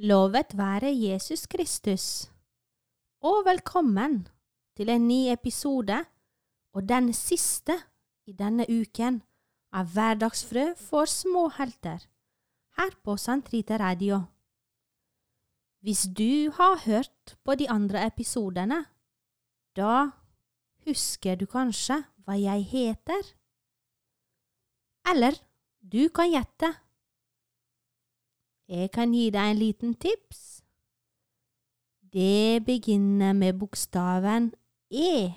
Lovet være Jesus Kristus, og velkommen til en ny episode, og den siste i denne uken, av Hverdagsfrø for små helter, her på Santrite Radio. Hvis du har hørt på de andre episodene, da husker du kanskje hva jeg heter? Eller du kan gjette. Jeg kan gi deg en liten tips. Det begynner med bokstaven E.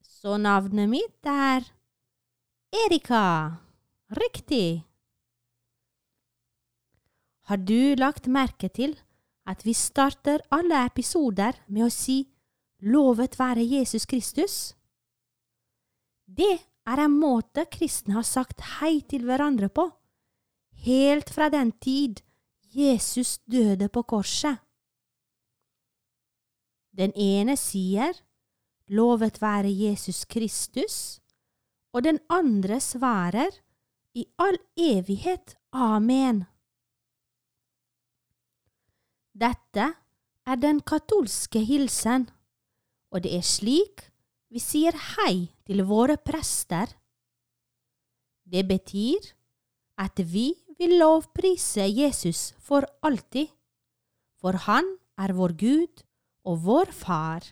Så navnet mitt er Erika. Riktig. Har du lagt merke til at vi starter alle episoder med å si Lovet være Jesus Kristus? Det er en måte kristne har sagt hei til hverandre på, helt fra den tid Jesus døde på korset. Den ene sier Lovet være Jesus Kristus, og den andre svarer I all evighet Amen. Dette er den katolske hilsen, og det er slik vi sier hei til våre prester. Det betyr at vi vil lovprise Jesus for alltid, for han er vår Gud og vår Far.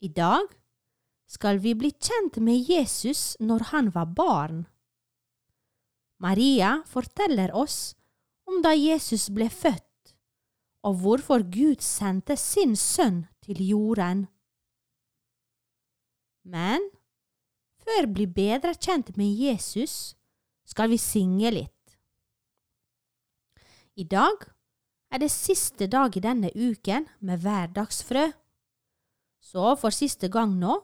I dag skal vi bli kjent med Jesus når han var barn. Maria forteller oss om da Jesus ble født, og hvorfor Gud sendte sin sønn til jorden. Men før bli bedre kjent med Jesus, skal vi synge litt. I dag er det siste dag i denne uken med hverdagsfrø. Så for siste gang nå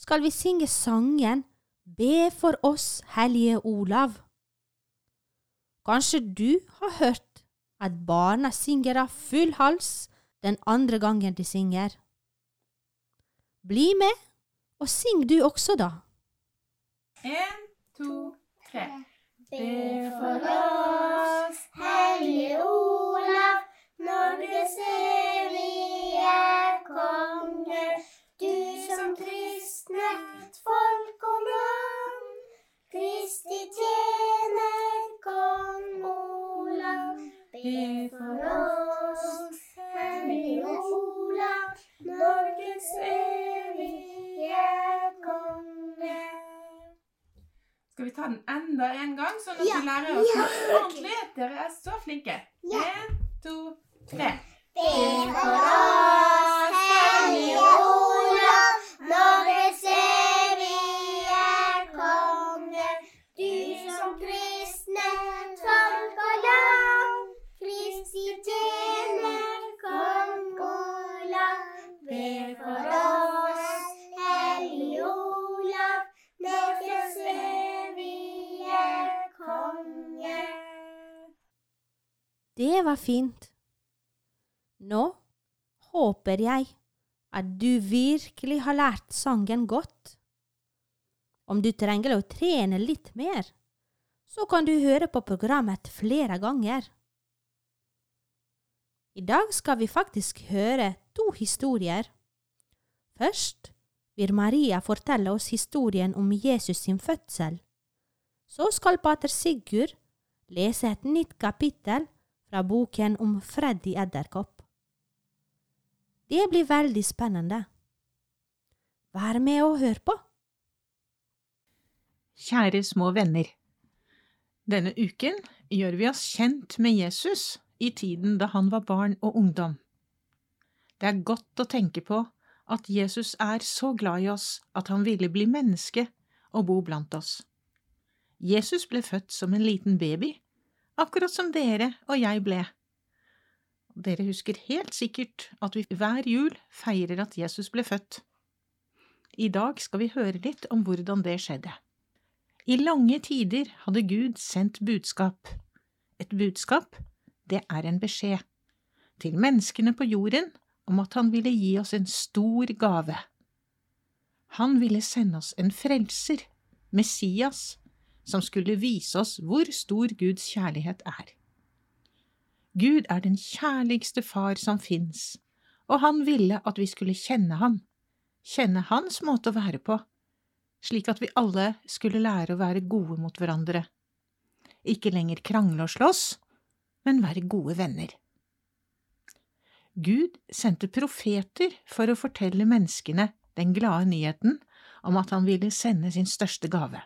skal vi synge sangen Be for oss, Hellige Olav. Kanskje du har hørt at barna synger av full hals den andre gangen de synger. Bli med, og syng du også, da. En, to, tre. Be for oss, Hellige Olav, Norges evige konge. Du som kristnet folk og land, Kristi tjener, kong Olav. Be enda en gang, sånn at Ja, vi lærer oss ja. ordentlig? Dere er så flinke. Det var fint. Nå håper jeg at du virkelig har lært sangen godt. Om du trenger å trene litt mer, så kan du høre på programmet flere ganger. I dag skal vi faktisk høre to historier. Først vil Maria fortelle oss historien om Jesus sin fødsel. Så skal pater Sigurd lese et nytt kapittel fra boken om Freddy Edderkopp. Det blir veldig spennende. Vær med og hør på. Kjære små venner. Denne uken gjør vi oss kjent med Jesus i tiden da han var barn og ungdom. Det er godt å tenke på at Jesus er så glad i oss at han ville bli menneske og bo blant oss. Jesus ble født som en liten baby, akkurat som dere og jeg ble. Dere husker helt sikkert at vi hver jul feirer at Jesus ble født. I dag skal vi høre litt om hvordan det skjedde. I lange tider hadde Gud sendt budskap. Et budskap, det er en beskjed. Til menneskene på jorden om at han ville gi oss en stor gave. Han ville sende oss en frelser, Messias, som skulle vise oss hvor stor Guds kjærlighet er. Gud er den kjærligste far som fins, og han ville at vi skulle kjenne ham, kjenne hans måte å være på, slik at vi alle skulle lære å være gode mot hverandre, ikke lenger krangle og slåss, men være gode venner. Gud sendte profeter for å fortelle menneskene den glade nyheten om at han ville sende sin største gave.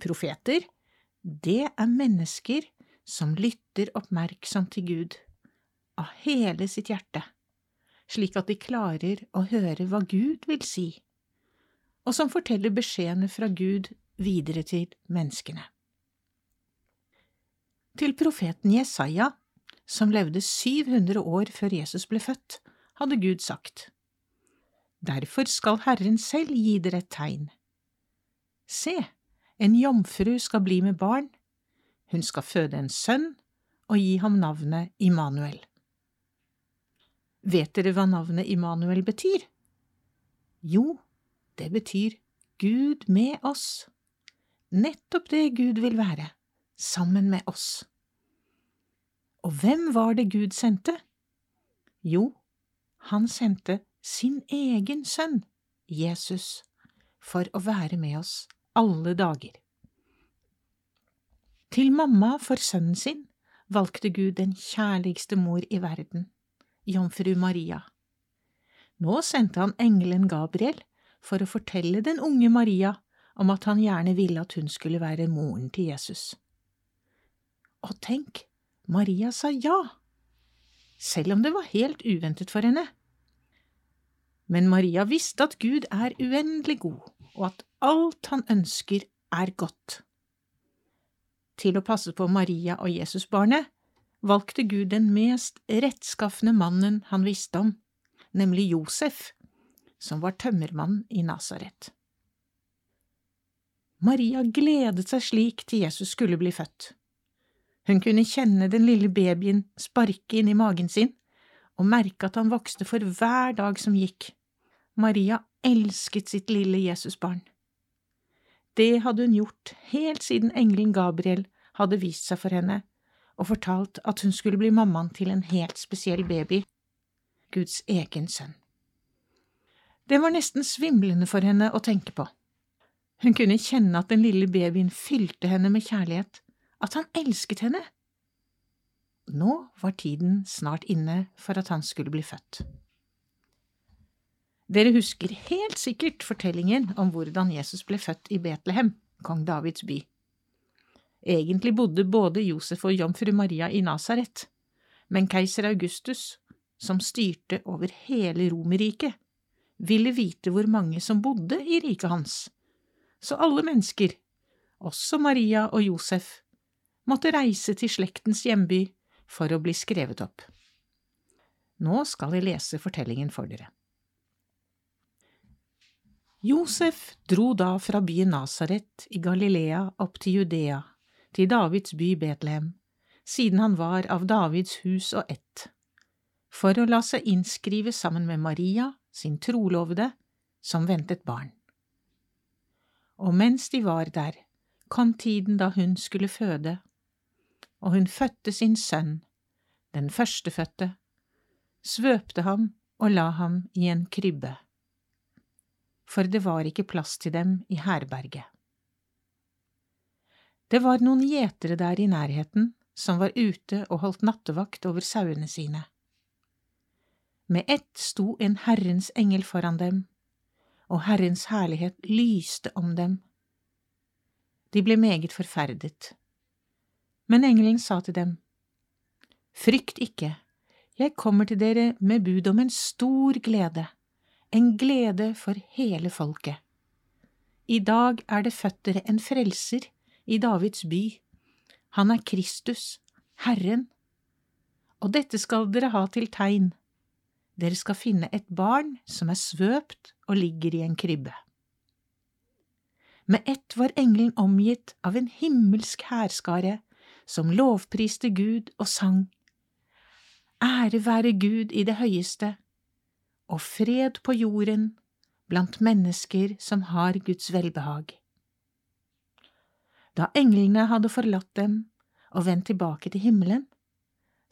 Profeter, det er mennesker som lytter oppmerksomt til Gud, av hele sitt hjerte, slik at de klarer å høre hva Gud vil si, og som forteller beskjedene fra Gud videre til menneskene. Til profeten Jesaja, som levde 700 år før Jesus ble født, hadde Gud sagt, Derfor skal Herren selv gi dere et tegn. Se, en jomfru skal bli med barn, hun skal føde en sønn og gi ham navnet Immanuel. Vet dere hva navnet Immanuel betyr? Jo, det betyr Gud med oss. Nettopp det Gud vil være, sammen med oss. Og hvem var det Gud sendte? Jo, han sendte sin egen sønn, Jesus, for å være med oss alle dager. Til mamma for sønnen sin valgte Gud den kjærligste mor i verden, jomfru Maria. Nå sendte han engelen Gabriel for å fortelle den unge Maria om at han gjerne ville at hun skulle være moren til Jesus. Og tenk, Maria sa ja, selv om det var helt uventet for henne. Men Maria visste at Gud er uendelig god, og at alt han ønsker, er godt. Til å passe på Maria og Jesusbarnet valgte Gud den mest rettskafne mannen han visste om, nemlig Josef, som var tømmermann i Nasaret. Maria gledet seg slik til Jesus skulle bli født. Hun kunne kjenne den lille babyen sparke inn i magen sin, og merke at han vokste for hver dag som gikk. Maria elsket sitt lille Jesusbarn. Det hadde hun gjort helt siden engelen Gabriel hadde vist seg for henne og fortalt at hun skulle bli mammaen til en helt spesiell baby, Guds egen sønn. Det var nesten svimlende for henne å tenke på. Hun kunne kjenne at den lille babyen fylte henne med kjærlighet, at han elsket henne. Nå var tiden snart inne for at han skulle bli født. Dere husker helt sikkert fortellingen om hvordan Jesus ble født i Betlehem, kong Davids by. Egentlig bodde både Josef og jomfru Maria i Nasaret, men keiser Augustus, som styrte over hele Romerriket, ville vite hvor mange som bodde i riket hans, så alle mennesker, også Maria og Josef, måtte reise til slektens hjemby for å bli skrevet opp. Nå skal jeg lese fortellingen for dere. Josef dro da fra byen Nasaret i Galilea opp til Judea, til Davids by Betlehem, siden han var av Davids hus og ett, for å la seg innskrive sammen med Maria, sin trolovede, som ventet barn. Og mens de var der, kom tiden da hun skulle føde, og hun fødte sin sønn, den førstefødte, svøpte ham og la ham i en krybbe, for det var ikke plass til dem i herberget. Det var noen gjetere der i nærheten som var ute og holdt nattevakt over sauene sine. Med ett sto en Herrens engel foran dem, og Herrens herlighet lyste om dem. De ble meget forferdet men engelen sa til dem, Frykt ikke, jeg kommer til dere med bud om en stor glede, en glede for hele folket. I dag er det født dere en frelser i Davids by. Han er Kristus, Herren. Og dette skal dere ha til tegn. Dere skal finne et barn som er svøpt og ligger i en krybbe. Med ett var engelen omgitt av en himmelsk hærskare som lovpriste Gud og sang. Ære være Gud i det høyeste, og fred på jorden blant mennesker som har Guds velbehag. Da englene hadde forlatt dem og vendt tilbake til himmelen,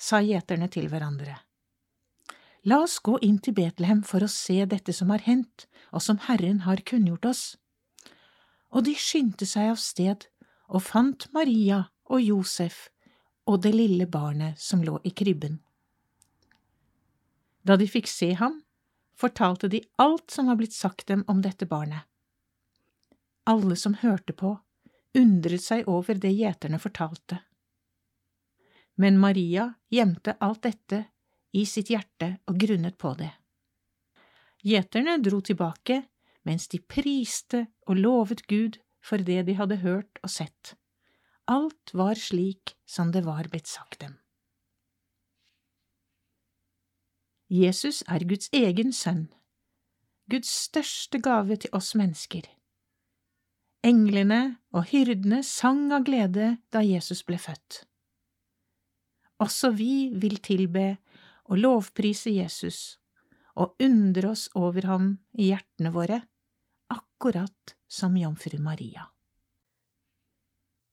sa gjeterne til hverandre. La oss gå inn til Betlehem for å se dette som har hendt, og som Herren har kunngjort oss. Og de skyndte seg av sted og fant Maria og Josef og det lille barnet som lå i krybben. Da de fikk se ham, fortalte de alt som var blitt sagt dem om dette barnet. Alle som hørte på, undret seg over det gjeterne fortalte. Men Maria gjemte alt dette i sitt hjerte og grunnet på det. Gjeterne dro tilbake mens de priste og lovet Gud for det de hadde hørt og sett. Alt var slik som det var blitt sagt dem. Jesus er Guds egen sønn, Guds største gave til oss mennesker. Englene og hyrdene sang av glede da Jesus ble født. Også vi vil tilbe og lovprise Jesus og undre oss over ham i hjertene våre, akkurat som jomfru Maria.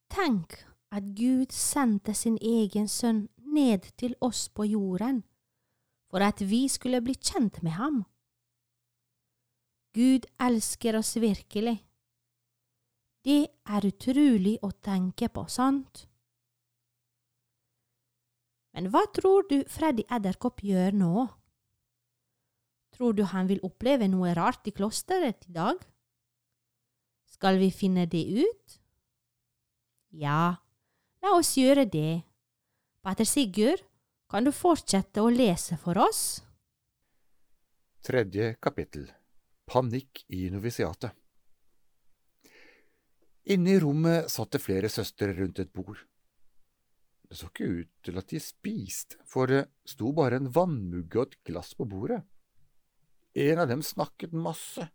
Tenk at Gud sendte sin egen sønn ned til oss på jorden for at vi skulle bli kjent med ham. Gud elsker oss virkelig. Det er utrolig å tenke på, sant? Men hva tror du Freddy Edderkopp gjør nå? Tror du han vil oppleve noe rart i klosteret i dag? Skal vi finne det ut? Ja, la oss gjøre det. Pater Sigurd, kan du fortsette å lese for oss? Tredje kapittel Panikk i novisiatet Inne i rommet satt det flere søstre rundt et bord. Det så ikke ut til at de spiste, for det sto bare en vannmugge og et glass på bordet. En av dem snakket masse,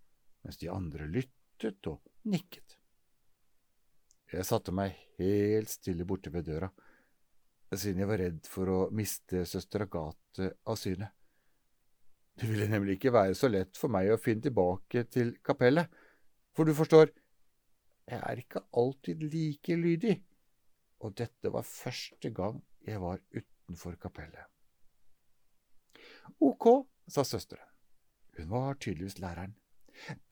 mens de andre lyttet og nikket. Jeg satte meg helt stille borte ved døra, siden jeg var redd for å miste søster Agathe av syne. Det ville nemlig ikke være så lett for meg å finne tilbake til kapellet, for du forstår, jeg er ikke alltid like lydig, og dette var første gang jeg var utenfor kapellet. Ok, sa søsteren. Hun var tydeligvis læreren.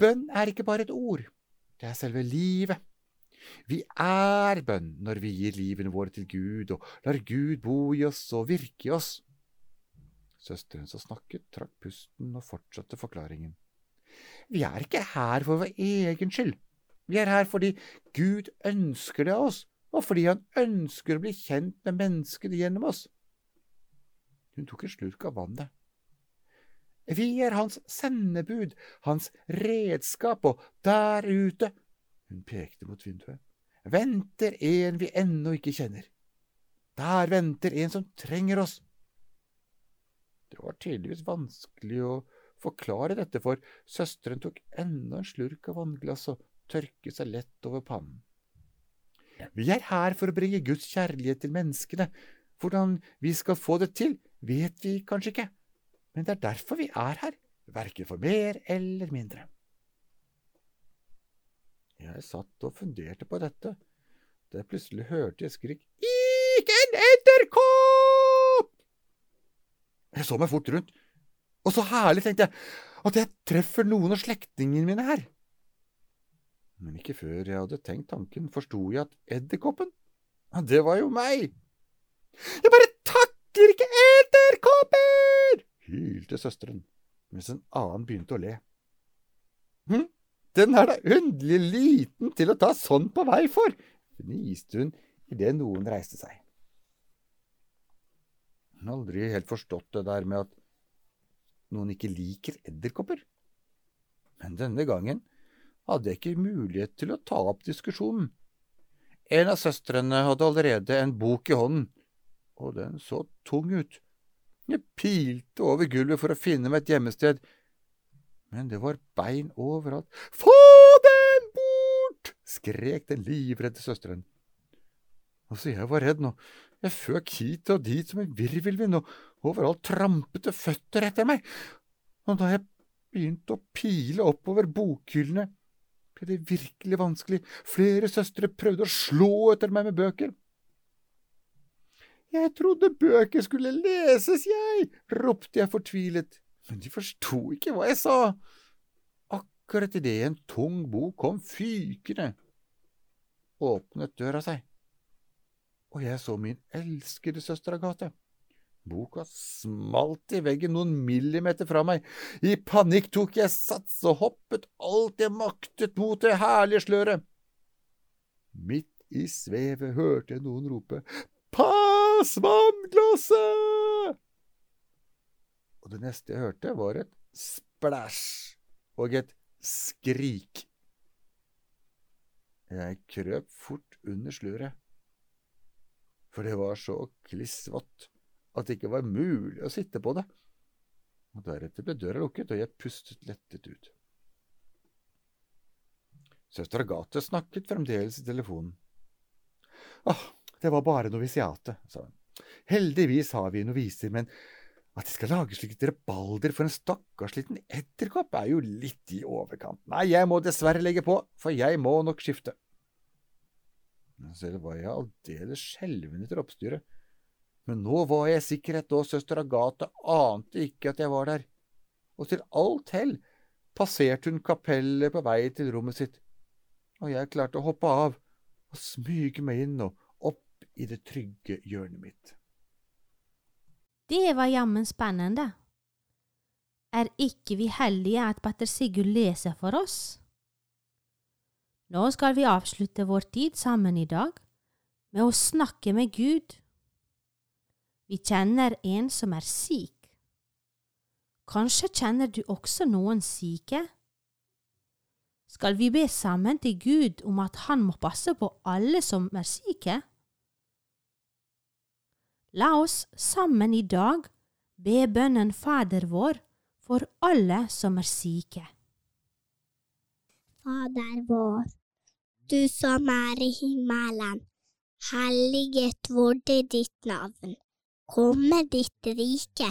Bønn er ikke bare et ord, det er selve livet. Vi er bønn når vi gir livene våre til Gud og lar Gud bo i oss og virke i oss. Søsteren som snakket, trakk pusten og fortsatte forklaringen. Vi er ikke her for vår egen skyld. Vi er her fordi Gud ønsker det av oss, og fordi Han ønsker å bli kjent med menneskene gjennom oss. Hun tok en slurk av vannet. Vi er Hans sendebud, Hans redskap, og der ute hun pekte mot vinduet. Venter en vi ennå ikke kjenner. Der venter en som trenger oss. Det var tydeligvis vanskelig å forklare dette, for søsteren tok enda en slurk av vannglasset og tørket seg lett over pannen. Vi er her for å bringe Guds kjærlighet til menneskene. Hvordan vi skal få det til, vet vi kanskje ikke, men det er derfor vi er her, verken for mer eller mindre. Jeg satt og funderte på dette, da jeg plutselig hørte et skrik Ikke en edderkopp! Jeg så meg fort rundt, og så herlig, tenkte jeg, at jeg treffer noen av slektningene mine her. Men ikke før jeg hadde tenkt tanken, forsto jeg at edderkoppen, det var jo meg. Jeg bare takler ikke edderkopper! hylte søsteren, mens en annen begynte å le. Hm? Den er da underlig liten til å ta sånn på vei for, fniste hun idet noen reiste seg. Hun har aldri helt forstått det der med at noen ikke liker edderkopper. Men denne gangen hadde jeg ikke mulighet til å ta opp diskusjonen. En av søstrene hadde allerede en bok i hånden, og den så tung ut. Jeg pilte over gulvet for å finne meg et gjemmested, men det var bein overalt. Få den bort! skrek den livredde søsteren. Altså, jeg var redd nå. Jeg føk hit og dit som en virvelvind, og overalt trampet det føtter etter meg. Og da jeg begynte å pile oppover bokhyllene, ble det virkelig vanskelig. Flere søstre prøvde å slå etter meg med bøker. Jeg trodde bøker skulle leses, jeg, ropte jeg fortvilet, men de forsto ikke hva jeg sa. Akkurat idet en tung bok kom fykende, åpnet døra seg, og jeg så min elskede søster Agathe. Boka smalt i veggen noen millimeter fra meg. I panikk tok jeg sats og hoppet alt jeg maktet mot det herlige sløret. Midt i svevet hørte jeg noen rope Pass vannglasset! Og det neste jeg hørte, var et splæsj og et skrik. Jeg krøp fort under sløret, for det var så klissvått at det ikke var mulig å sitte på det. Og Deretter ble døra lukket, og jeg pustet lettet ut. Søster Agathe snakket fremdeles i telefonen. Åh, det var bare novisiatet, sa hun. Heldigvis har vi noviser, men at de skal lage slikt rebalder for en stakkars liten edderkopp, er jo litt i overkant. Nei, jeg må dessverre legge på, for jeg må nok skifte. Selv var jeg aldeles skjelven etter oppstyret. Men nå var jeg i sikkerhet, og søster Agathe ante ikke at jeg var der. Og til alt hell passerte hun kapellet på vei til rommet sitt, og jeg klarte å hoppe av og smyge meg inn og opp i det trygge hjørnet mitt. Det var jammen spennende. Er ikke vi heldige at patter Sigurd leser for oss? Nå skal vi avslutte vår tid sammen i dag med å snakke med Gud. Vi kjenner en som er syk. Kanskje kjenner du også noen syke? Skal vi be sammen til Gud om at Han må passe på alle som er syke? La oss sammen i dag be bønnen Fader vår for alle som er syke. Fader vår, du som er i himmelen. Helliget vorde ditt navn. Komme ditt rike.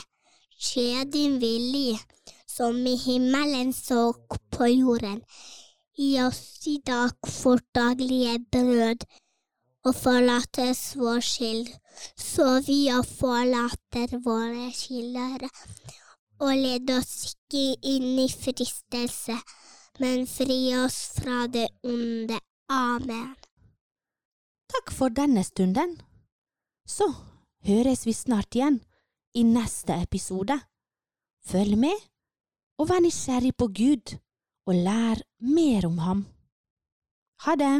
Skje din vilje, som i himmelen så på jorden. Gi oss i dag vårt daglige brød, og forlates vår skyld, så vi og forlater våre skyldere. Og led oss ikke inn i fristelse, men fri oss fra det onde. Amen. Takk for denne stunden. Så høres vi snart igjen i neste episode. Følg med, og vær nysgjerrig på Gud, og lær mer om ham. Ha det!